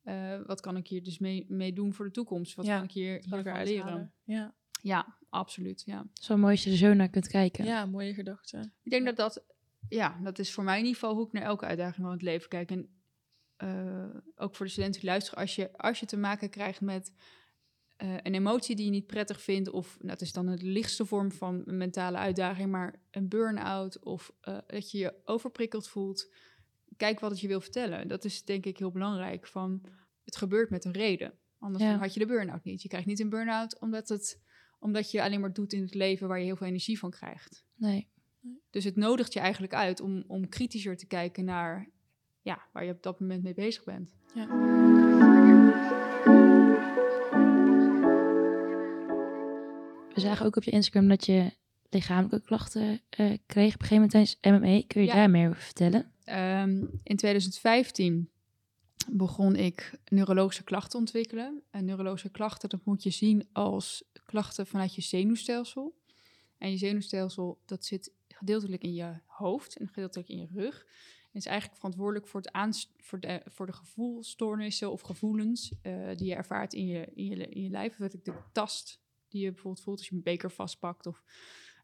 Speaker 3: eh, wat kan ik hier dus mee, mee doen voor de toekomst? Wat
Speaker 1: Ja,
Speaker 3: kan ik hier, hiervan leren?
Speaker 1: Ja.
Speaker 3: Ja, absoluut. Ja.
Speaker 2: Wel mooi als je er zo naar kunt kijken.
Speaker 1: ja, mooie gedachte.
Speaker 3: Ik denk dat dat, ja, dat is voor mij in ieder geval hoe ik naar elke uitdaging van het leven kijk. En eh, ook voor de studenten die luisteren, als je, als je te maken krijgt met eh, een emotie die je niet prettig vindt, of nou, dat is dan de lichtste vorm van een mentale uitdaging, maar een burn-out of eh, dat je je overprikkeld voelt, kijk wat het je wil vertellen. Dat is denk ik heel belangrijk. Van, het gebeurt met een reden. Anders
Speaker 2: Ja.
Speaker 3: had je de burn-out niet. Je krijgt niet een burn-out omdat, het, omdat je alleen maar doet in het leven waar je heel veel energie van krijgt.
Speaker 2: Nee.
Speaker 3: Dus het nodigt je eigenlijk uit om, om kritischer te kijken naar ja, waar je op dat moment mee bezig bent.
Speaker 2: We zagen ook op je Instagram dat je lichamelijke klachten eh, kreeg op een gegeven moment tijdens MMA. Kun je
Speaker 3: Ja.
Speaker 2: daar meer over vertellen?
Speaker 3: Ehm, in 2015 begon ik neurologische klachten te ontwikkelen. En neurologische klachten, dat moet je zien als klachten vanuit je zenuwstelsel. En je zenuwstelsel, dat zit gedeeltelijk in je hoofd en gedeeltelijk in je rug. En is eigenlijk verantwoordelijk voor, het aans- voor, de, voor de gevoelstoornissen of gevoelens eh, die je ervaart in je, in je, in je lijf. Of de tast die je bijvoorbeeld voelt als je een beker vastpakt. Of,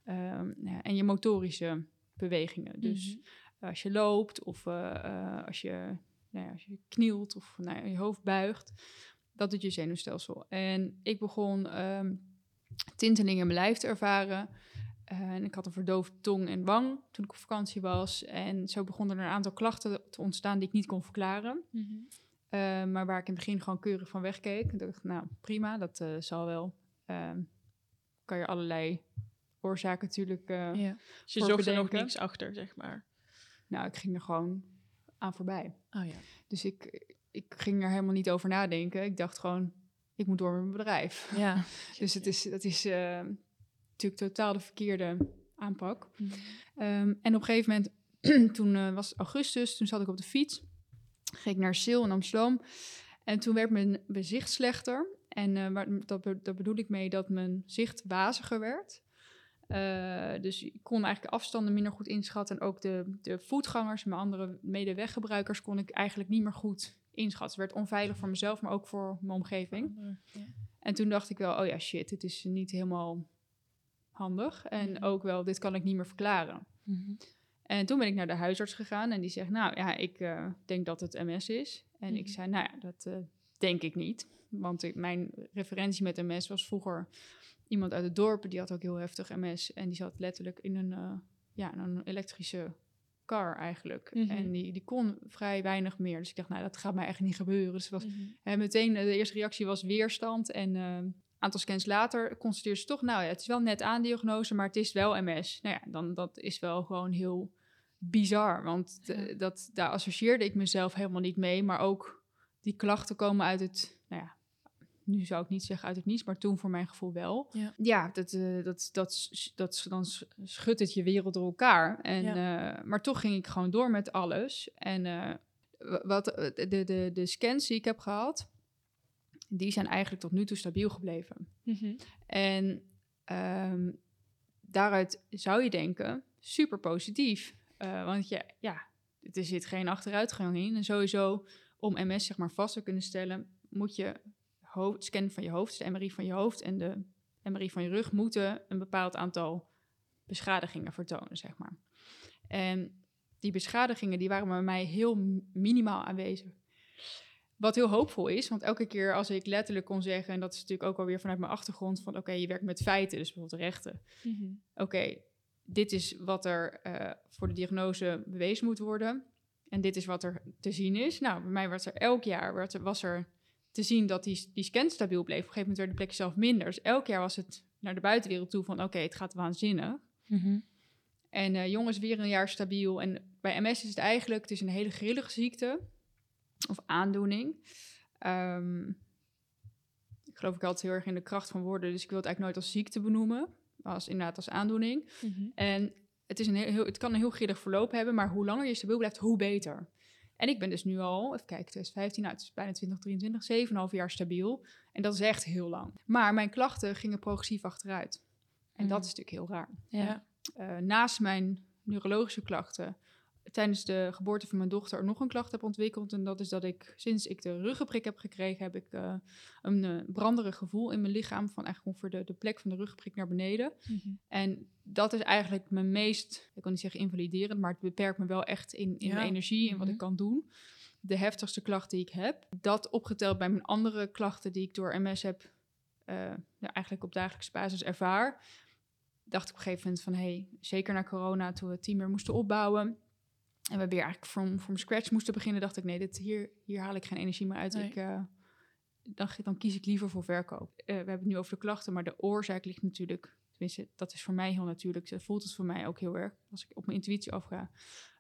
Speaker 3: ehm, ja, en je motorische bewegingen. Dus
Speaker 1: Mhm.
Speaker 3: als je loopt of eh, eh, als, je, nou ja, als je knielt of nou ja, je hoofd buigt. Dat doet je zenuwstelsel. En ik begon ehm tintelingen in mijn lijf te ervaren. Eh, en ik had een verdoofde tong en wang toen ik op vakantie was. En zo begonnen er een aantal klachten te ontstaan die ik niet kon verklaren.
Speaker 1: Mhm.
Speaker 3: Maar waar ik in het begin gewoon keurig van wegkeek. Ik dacht, nou prima, dat zal wel. Ehm, kan je allerlei oorzaken natuurlijk... eh,
Speaker 1: Ja. Dus je zocht er nog niks achter, zeg maar.
Speaker 3: Nou, ik ging er gewoon aan voorbij.
Speaker 1: Oh ja.
Speaker 3: Dus ik, ik ging er helemaal niet over nadenken. Ik dacht gewoon, ik moet door met mijn bedrijf.
Speaker 1: Ja.
Speaker 3: Dus het is, dat is eh, natuurlijk totaal de verkeerde aanpak.
Speaker 1: Mhm.
Speaker 3: Ehm, en op een gegeven moment, toen eh, was augustus, toen zat ik op de fiets. Ging ik naar Sil in Amsterdam. En toen werd mijn mijn zicht slechter. En eh, dat, daar bedoel ik mee dat mijn zicht waziger werd. Eh, dus ik kon eigenlijk de afstanden minder goed inschatten. En ook de, de voetgangers, mijn andere medeweggebruikers, kon ik eigenlijk niet meer goed inschatten. Het werd onveilig voor mezelf, maar ook voor mijn omgeving.
Speaker 1: Ja.
Speaker 3: En toen dacht ik wel, oh ja, shit, dit is niet helemaal handig. En
Speaker 1: Mhm.
Speaker 3: ook wel, dit kan ik niet meer verklaren.
Speaker 2: Mhm.
Speaker 3: En toen ben ik naar de huisarts gegaan en die zegt, nou ja, ik eh, denk dat het MS is. En ik
Speaker 1: Mhm.
Speaker 3: zei, nou ja, dat denk ik niet. Want ik- mijn referentie met MS was vroeger iemand uit het dorp, die had ook heel heftig MS. En die zat letterlijk in een, eh, ja, in een elektrische car eigenlijk.
Speaker 1: Mhm.
Speaker 3: En die, die kon vrij weinig meer. Dus ik dacht, nou, dat gaat mij echt niet gebeuren. Dus was
Speaker 1: Mhm.
Speaker 3: en meteen, eh, de eerste reactie was weerstand. En eh, een aantal scans later constateerde ze toch... nou ja, het is wel net aan diagnose, maar het is wel MS. Nou ja, dan, dat is wel gewoon heel bizar. Want
Speaker 1: Ja.
Speaker 3: dat, daar associeerde ik mezelf helemaal niet mee. Maar ook die klachten komen uit het... Nu zou ik niet zeggen uit het niets, maar toen voor mijn gevoel wel.
Speaker 1: Ja.
Speaker 3: dat, eh, dat, dat, dat, dan schudt het je wereld door elkaar. En, eh, maar toch ging ik gewoon door met alles. En eh, wat, de, de, de scans die ik heb gehad, die zijn eigenlijk tot nu toe stabiel gebleven.
Speaker 1: Mhm.
Speaker 3: En ehm, daaruit zou je denken, super positief. Want ja, er zit geen achteruitgang in. En sowieso, om MS zeg maar vast te kunnen stellen, moet je hoofd, scan van je hoofd, de MRI van je hoofd en de MRI van je rug moeten een bepaald aantal beschadigingen vertonen, zeg maar. En die beschadigingen die waren bij mij heel minimaal aanwezig. Wat heel hoopvol is, want elke keer als ik letterlijk kon zeggen, en dat is natuurlijk ook alweer vanuit mijn achtergrond, van oké, je werkt met feiten, dus bijvoorbeeld rechten.
Speaker 1: Mhm.
Speaker 3: Oké, dit is wat er eh, voor de diagnose bewezen moet worden. En dit is wat er te zien is. Nou, bij mij was er elk jaar werd er, was er te zien dat die, die scan stabiel bleef. Op een gegeven moment werd de plek zelf minder. Dus elk jaar was het naar de buitenwereld toe van oké, het gaat waanzinnig.
Speaker 2: Mhm.
Speaker 3: En eh, jongens, weer een jaar stabiel. En bij MS is het eigenlijk, het is een hele grillige ziekte. Of aandoening. Ehm, ik geloof ik altijd heel erg in de kracht van woorden. Dus ik wil het eigenlijk nooit als ziekte benoemen. Maar als, inderdaad als aandoening.
Speaker 1: Mhm.
Speaker 3: En het, is een heel, heel- het kan een heel grillig verloop hebben. Maar hoe langer je stabiel blijft, hoe beter. En ik ben dus nu al, even kijken, 2015, nou, het is bijna 2023, 7,5 jaar stabiel. En dat is echt heel lang. Maar mijn klachten gingen progressief achteruit. En
Speaker 2: Mm.
Speaker 3: dat is natuurlijk heel raar.
Speaker 2: Ja.
Speaker 3: Eh, naast mijn neurologische klachten tijdens de geboorte van mijn dochter nog een klacht heb ontwikkeld. En dat is dat ik sinds ik de ruggenprik heb gekregen, heb ik eh, een eh, branderig gevoel in mijn lichaam. Van eigenlijk ongeveer de, de plek van de ruggenprik naar beneden.
Speaker 1: Mhm.
Speaker 3: En dat is eigenlijk mijn meest, ik wil niet zeggen invaliderend, maar het beperkt me wel echt in, in
Speaker 1: Ja.
Speaker 3: mijn energie en wat
Speaker 1: Mhm.
Speaker 3: ik kan doen. De heftigste klacht die ik heb. Dat opgeteld bij mijn andere klachten die ik door MS heb, eh, ja, eigenlijk op dagelijkse basis ervaar. Dacht ik op een gegeven moment van, hé, hey, zeker na corona, toen we het team weer moesten opbouwen. En we weer eigenlijk from, from scratch moesten beginnen, dacht ik, nee, dit, hier, hier haal ik geen energie meer uit.
Speaker 1: Nee.
Speaker 3: Ik, eh, dan, dan kies ik liever voor verkoop. Eh, we hebben het nu over de klachten, maar de oorzaak ligt natuurlijk Tenminste, dat is voor mij heel natuurlijk. Dat voelt het voor mij ook heel erg. Als ik op mijn intuïtie afga.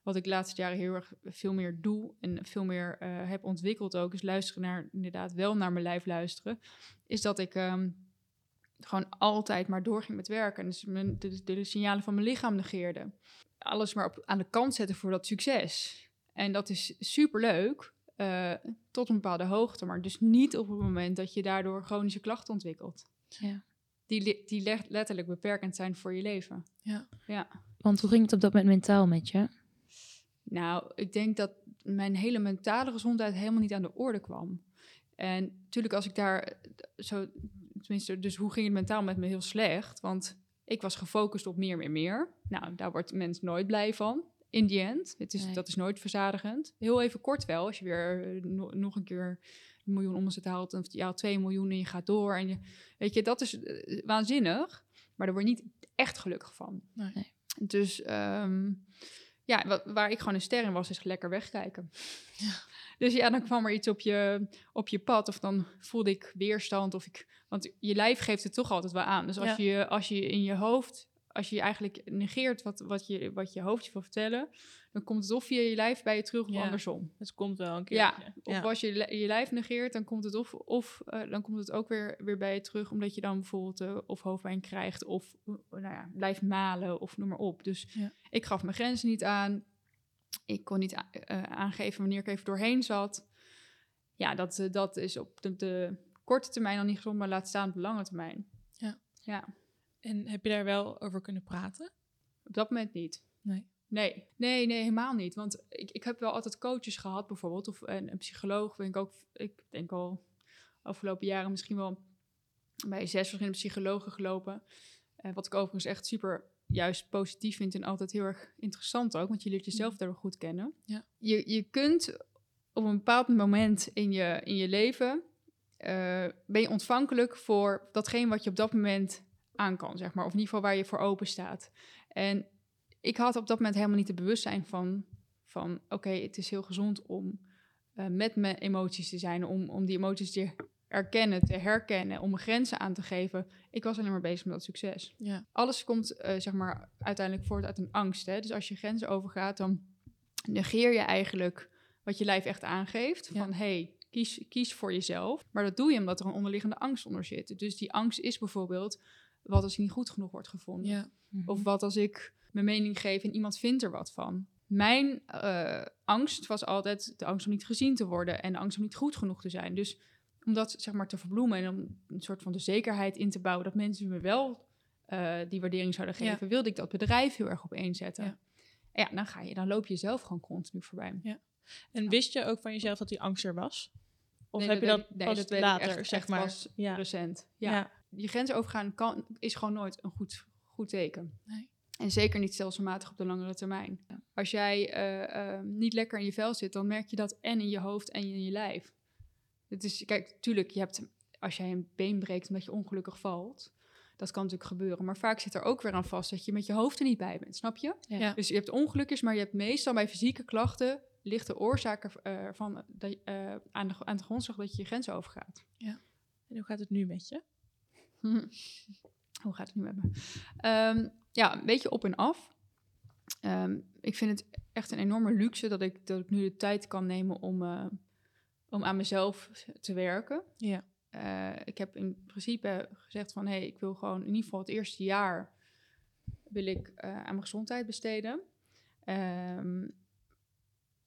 Speaker 3: Wat ik de laatste jaren heel erg veel meer doe en veel meer eh, heb ontwikkeld ook, is luisteren naar, inderdaad wel naar mijn lijf luisteren. Is dat ik ehm, gewoon altijd maar doorging met werken. En dus mijn, de, de, de signalen van mijn lichaam negeerde. Alles maar op, aan de kant zetten voor dat succes. En dat is superleuk. eh tot een bepaalde hoogte, maar dus niet op het moment dat je daardoor chronische klachten ontwikkelt
Speaker 2: Ja.
Speaker 3: die, die le- letterlijk beperkend zijn voor je leven.
Speaker 1: Ja.
Speaker 3: Ja.
Speaker 2: Want hoe ging het op dat moment mentaal met je?
Speaker 3: Nou, ik denk dat mijn hele mentale gezondheid helemaal niet aan de orde kwam. En natuurlijk, als ik daar eh, zo, tenminste, dus hoe ging het mentaal met me heel slecht? Want ik was gefocust op meer, meer, meer. Nou, daar wordt mens nooit blij van. In the end. Het is,
Speaker 2: Nee.
Speaker 3: Dat is nooit verzadigend. Heel even kort wel, als je weer eh, no- nog een keer een miljoen omzet haalt, of ja, 2 miljoen en je gaat door. En je, weet je, dat is eh, waanzinnig. Maar daar word je niet echt gelukkig van.
Speaker 1: Nee.
Speaker 2: Nee.
Speaker 3: Dus ehm, ja, wat, waar ik gewoon een ster in was, is lekker wegkijken. Dus ja, dan kwam er iets op je, op je pad of dan voelde ik weerstand. Of ik, want je lijf geeft het toch altijd wel aan. Dus als,
Speaker 1: Ja.
Speaker 3: je, als je in je hoofd, als je eigenlijk negeert wat, wat, je, wat je hoofd je wil vertellen, dan komt het of via je lijf bij je terug of
Speaker 1: Ja.
Speaker 3: andersom.
Speaker 1: Het komt wel een keer.
Speaker 3: Ja, of als je je lijf negeert, dan komt het of, of eh, dan komt het ook weer, weer bij je terug, omdat je dan bijvoorbeeld eh, of hoofdpijn krijgt of eh, nou ja, blijft malen of noem maar op. Dus
Speaker 1: Ja.
Speaker 3: ik gaf mijn grenzen niet aan. Ik kon niet aangeven wanneer ik even doorheen zat. Ja, dat, dat is op de, de korte termijn al niet gezond, maar laat staan op de lange termijn.
Speaker 1: Ja.
Speaker 3: Ja,
Speaker 1: En heb je daar wel over kunnen praten?
Speaker 3: op dat moment niet.
Speaker 1: Nee.
Speaker 3: Nee, nee, nee, helemaal niet. Want ik, ik heb wel altijd coaches gehad, bijvoorbeeld. Of een, een psycholoog. Ben ik, ook, ik denk al afgelopen jaren misschien wel bij zes verschillende psychologen gelopen. Eh, wat ik overigens echt super juist positief vind en altijd heel erg interessant ook, want je leert jezelf
Speaker 1: Mhm.
Speaker 3: daardoor goed kennen.
Speaker 1: Ja.
Speaker 3: Je, je kunt op een bepaald moment in je, in je leven, eh, ben je ontvankelijk voor datgene wat je op dat moment aan kan, zeg maar. Of in ieder geval waar je voor open staat. En ik had op dat moment helemaal niet het bewustzijn van, van oké, het is heel gezond om eh, met mijn emoties te zijn, om, om die emoties te erkennen, te herkennen, om grenzen aan te geven. Ik was alleen maar bezig met dat succes.
Speaker 1: Ja.
Speaker 3: Alles komt, eh, zeg maar, uiteindelijk voort uit een angst. Hè? Dus als je grenzen overgaat, dan negeer je eigenlijk wat je lijf echt aangeeft.
Speaker 1: Ja.
Speaker 3: Van, hey, kies, kies voor jezelf. Maar dat doe je omdat er een onderliggende angst onder zit. Dus die angst is bijvoorbeeld, wat als ik niet goed genoeg wordt gevonden?
Speaker 1: Ja.
Speaker 2: Mhm.
Speaker 3: Of wat als ik mijn mening geef en iemand vindt er wat van? Mijn eh, angst was altijd de angst om niet gezien te worden en de angst om niet goed genoeg te zijn. Dus om dat zeg maar te verbloemen en om een soort van de zekerheid in te bouwen dat mensen me wel eh, die waardering zouden
Speaker 1: Ja.
Speaker 3: geven, wilde ik dat bedrijf heel erg op één zetten.
Speaker 1: Ja.
Speaker 3: En ja, dan ga je, dan loop je zelf gewoon continu voorbij.
Speaker 1: En wist je ook van jezelf dat die angst er was? Of
Speaker 3: Nee,
Speaker 1: heb je
Speaker 3: dat
Speaker 1: dat
Speaker 3: weet ik- nee,
Speaker 1: pas
Speaker 3: dat
Speaker 1: later,
Speaker 3: echt-
Speaker 1: zeg
Speaker 3: echt
Speaker 1: maar? ja.
Speaker 3: Recent. Ja.
Speaker 1: Ja.
Speaker 3: Je grens overgaan kan, is gewoon nooit een goed, goed teken.
Speaker 1: Nee.
Speaker 3: En zeker niet stelselmatig op de langere termijn. Als jij eh, eh, niet lekker in je vel zit, dan merk je dat en in je hoofd en in je lijf. Het is, kijk, tuurlijk, je hebt, als jij een been breekt omdat je ongelukkig valt, dat kan natuurlijk gebeuren. Maar vaak zit er ook weer aan vast dat je met je hoofd er niet bij bent, snap je?
Speaker 2: Ja.
Speaker 1: Ja.
Speaker 3: Dus je hebt ongelukjes, maar je hebt meestal bij fysieke klachten ligt de oorzaak ervan van dat je, eh, aan, de, aan de grondslag dat je je grens overgaat.
Speaker 1: En hoe gaat het nu met je?
Speaker 3: Hoe gaat het nu met me? Ehm, ja, een beetje op en af. Ehm, ik vind het echt een enorme luxe dat ik, dat ik nu de tijd kan nemen om, eh, om aan mezelf te werken.
Speaker 1: Ja.
Speaker 3: Eh, ik heb in principe gezegd van... hé, hey, ik wil gewoon in ieder geval het eerste jaar... wil ik eh, aan mijn gezondheid besteden. Ehm,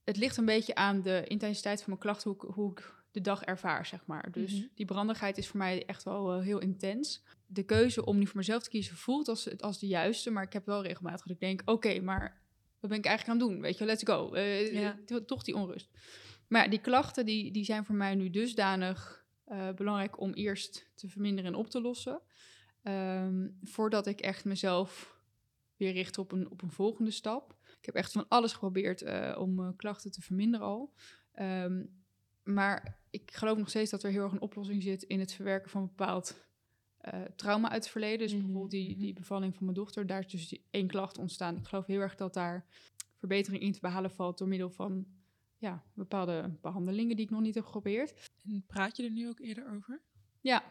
Speaker 3: het ligt een beetje aan de intensiteit van mijn klachten... hoe hoe ik de dag ervaar, zeg maar. Dus
Speaker 1: Mhm.
Speaker 3: die brandigheid is voor mij echt wel eh, heel intens. De keuze om nu voor mezelf te kiezen voelt als, als de juiste... maar ik heb wel regelmatig dat ik denk... oké, maar wat ben ik eigenlijk aan het doen? Weet je, let's go. Eh,
Speaker 1: Ja.
Speaker 3: to- Toch die onrust. Maar ja, die klachten die, die zijn voor mij nu dusdanig eh, belangrijk om eerst te verminderen en op te lossen. Ehm, voordat ik echt mezelf weer richt op een, op een volgende stap. Ik heb echt van alles geprobeerd eh, om eh, klachten te verminderen al. Ehm, maar ik geloof nog steeds dat er heel erg een oplossing zit in het verwerken van bepaald eh, trauma uit het verleden. Dus
Speaker 1: Mhm,
Speaker 3: bijvoorbeeld die,
Speaker 2: mhm.
Speaker 3: die bevalling van mijn dochter, daar is dus één klacht ontstaan. Ik geloof heel erg dat daar verbetering in te behalen valt door middel van ja, bepaalde behandelingen die ik nog niet heb geprobeerd.
Speaker 1: En praat je er nu ook eerder over?
Speaker 3: Ja,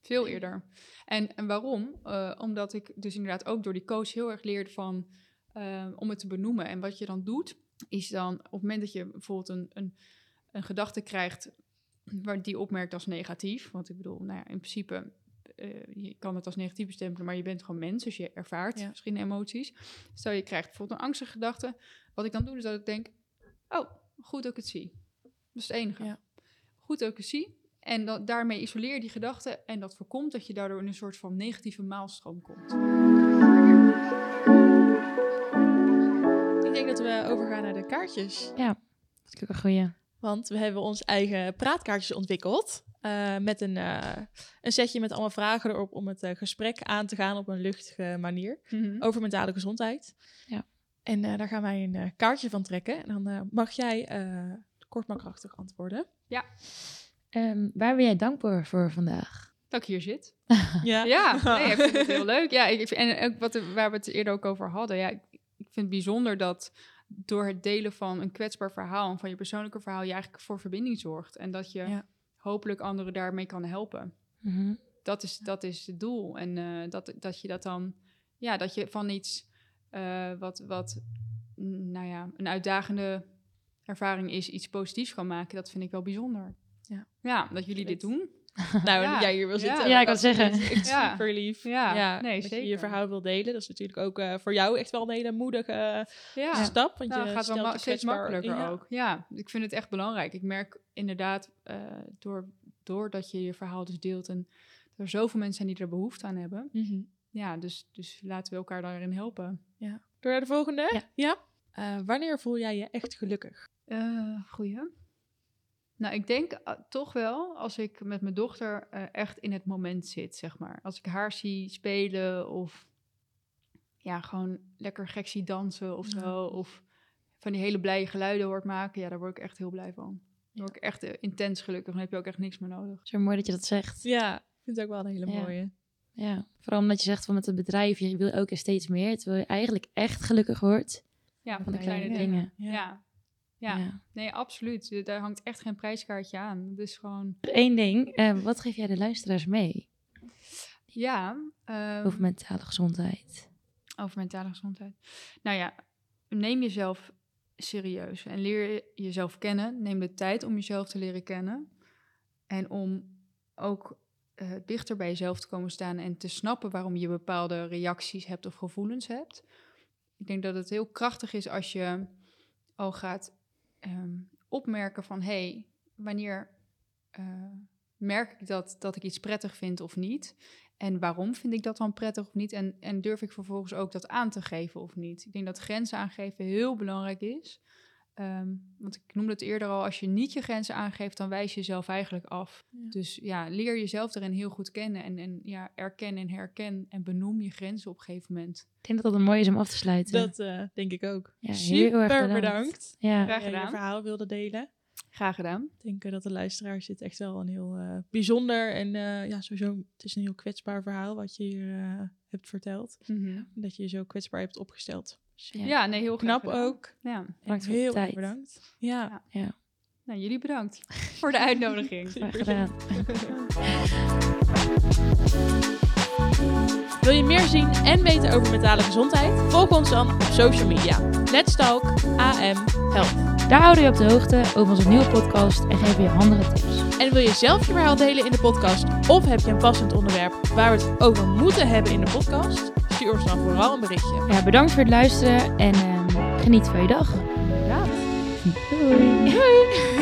Speaker 3: veel eerder. En, en waarom? Eh, omdat ik dus inderdaad ook door die coach heel erg leerde van eh, om het te benoemen. En wat je dan doet, is dan op het moment dat je bijvoorbeeld een, een, een gedachte krijgt waar die opmerkt als negatief. Want ik bedoel, nou ja, in principe, eh, je kan het als negatief bestempelen, maar je bent gewoon mens, dus je ervaart
Speaker 1: Ja.
Speaker 3: verschillende emoties. Stel je krijgt bijvoorbeeld een angstige gedachte. Wat ik dan doe, is dat ik denk, oh, goed dat ik het zie. Dat is het enige.
Speaker 1: Ja.
Speaker 3: Goed dat ik het zie. En dan, daarmee isoleer je die gedachten en dat voorkomt dat je daardoor in een soort van negatieve maalstroom komt.
Speaker 1: Ik denk dat we overgaan naar de kaartjes.
Speaker 2: Dat is ook een goeie.
Speaker 1: Want we hebben ons eigen praatkaartjes ontwikkeld. eh, met een, eh, een setje met allemaal vragen erop om het eh, gesprek aan te gaan op een luchtige manier. Over mentale gezondheid.
Speaker 2: Ja.
Speaker 1: En eh, daar gaan wij een kaartje van trekken. En dan eh, mag jij eh, kort maar krachtig antwoorden.
Speaker 2: Ehm, waar ben jij dankbaar voor vandaag?
Speaker 3: Dat ik hier zit.
Speaker 1: Ja.
Speaker 3: Ja, nee, ik vind het heel leuk. Ja, ik, en ook wat, waar we het eerder ook over hadden. Ja, ik, ik vind het bijzonder dat door het delen van een kwetsbaar verhaal... en van je persoonlijke verhaal... je eigenlijk voor verbinding zorgt. En dat je
Speaker 1: Ja.
Speaker 3: hopelijk anderen daarmee kan helpen.
Speaker 2: Mhm.
Speaker 3: dat is, dat is het doel. En eh, dat, dat je dat dan, ja, dat je van iets eh, wat, wat, mm, nou ja, een uitdagende ervaring is, iets positiefs kan maken, dat vind ik wel bijzonder.
Speaker 1: Ja.
Speaker 3: ja dat jullie dit doen.
Speaker 1: Nou,
Speaker 3: Ja.
Speaker 1: jij hier wil
Speaker 3: Ja.
Speaker 1: zitten.
Speaker 2: Ja, ik
Speaker 1: is
Speaker 2: zeggen.
Speaker 1: echt
Speaker 3: Ja.
Speaker 1: super lief.
Speaker 3: Ja, nee,
Speaker 1: dat je
Speaker 3: zeker.
Speaker 1: je verhaal wil delen. Dat is natuurlijk ook eh, voor jou echt wel een hele moedige eh,
Speaker 3: Ja,
Speaker 1: stap. Want
Speaker 3: nou,
Speaker 1: je
Speaker 3: het gaat wel ma- steeds makkelijker
Speaker 1: Ja.
Speaker 3: ook. Ja, ik vind het echt belangrijk. Ik merk inderdaad, eh door, doordat je je verhaal dus deelt en er zoveel mensen zijn die er behoefte aan hebben.
Speaker 1: Mhm.
Speaker 3: Ja, dus, dus laten we elkaar daarin helpen.
Speaker 1: Door naar de volgende?
Speaker 2: Ja.
Speaker 1: Wanneer voel jij je echt gelukkig?
Speaker 3: Eh goeie. Nou, ik denk eh, toch wel als ik met mijn dochter eh, echt in het moment zit, zeg maar. Als ik haar zie spelen of ja, gewoon lekker gek zie dansen of
Speaker 1: Ja.
Speaker 3: zo. Of van die hele blije geluiden hoort maken. Ja, daar word ik echt heel blij van. Dan word ik echt eh, intens gelukkig. Dan heb je ook echt niks meer nodig.
Speaker 2: Zo mooi dat je dat zegt.
Speaker 1: Ja, ik vind het ook wel een hele
Speaker 2: Ja.
Speaker 1: mooie.
Speaker 2: Ja, vooral omdat je zegt van met het bedrijf, je wil ook steeds meer. Terwijl je eigenlijk echt gelukkig wordt
Speaker 3: Ja,
Speaker 2: van de kleine dingen.
Speaker 3: Ja.
Speaker 1: Ja.
Speaker 3: Ja.
Speaker 2: Ja.
Speaker 3: nee, absoluut. Daar hangt echt geen prijskaartje aan. Is gewoon...
Speaker 2: Één ding, eh, wat geef jij de luisteraars mee
Speaker 3: Ja, ehm,
Speaker 2: over mentale gezondheid?
Speaker 3: over mentale gezondheid. Nou ja, neem jezelf serieus en leer jezelf kennen. Neem de tijd om jezelf te leren kennen. En om ook eh, dichter bij jezelf te komen staan en te snappen waarom je bepaalde reacties hebt of gevoelens hebt. Ik denk dat het heel krachtig is als je al gaat ehm, opmerken van hey, wanneer eh, merk ik dat, dat ik iets prettig vind of niet? En waarom vind ik dat dan prettig of niet? En, en durf ik vervolgens ook dat aan te geven of niet? Ik denk dat grenzen aangeven heel belangrijk is. Ehm, want ik noemde het eerder al, als je niet je grenzen aangeeft, dan wijs je jezelf eigenlijk af.
Speaker 1: Ja.
Speaker 3: Dus ja, leer jezelf erin heel goed kennen. En, en ja, erken en herken en benoem je grenzen op een gegeven moment.
Speaker 2: Ik denk dat dat een mooi is om af te sluiten.
Speaker 1: Dat eh, denk ik ook.
Speaker 2: Ja, heel
Speaker 1: Super
Speaker 2: erg bedankt.
Speaker 1: bedankt.
Speaker 2: Ja,
Speaker 3: Graag
Speaker 1: dat je je
Speaker 3: gedaan.
Speaker 1: verhaal wilde delen.
Speaker 3: Graag gedaan.
Speaker 1: Ik denk eh, dat de luisteraars dit echt wel een heel eh, bijzonder en eh, ja, sowieso, het is een heel kwetsbaar verhaal wat je hier eh, hebt verteld. Dat je je zo kwetsbaar hebt opgesteld.
Speaker 2: Ja.
Speaker 3: Ja, nee, heel graag
Speaker 1: Knap
Speaker 3: gedaan.
Speaker 1: ook.
Speaker 3: Ja.
Speaker 2: Bedankt voor
Speaker 1: heel erg
Speaker 2: tijd.
Speaker 1: bedankt. Ja.
Speaker 3: Nou, jullie bedankt voor de uitnodiging.
Speaker 2: graag gedaan.
Speaker 1: Wil je meer zien en weten over mentale gezondheid? Volg ons dan op social media. Let's Talk AM Health.
Speaker 2: Daar houden we je op de hoogte over onze nieuwe podcast en geven je handige tips.
Speaker 1: En wil je zelf je verhaal delen in de podcast? Of heb je een passend onderwerp waar we het over moeten hebben in de podcast? Stuur ons dan vooral een berichtje.
Speaker 2: Ja, bedankt voor het luisteren en ehm, geniet van je dag.
Speaker 1: Ja.
Speaker 2: Doei.
Speaker 1: Doei!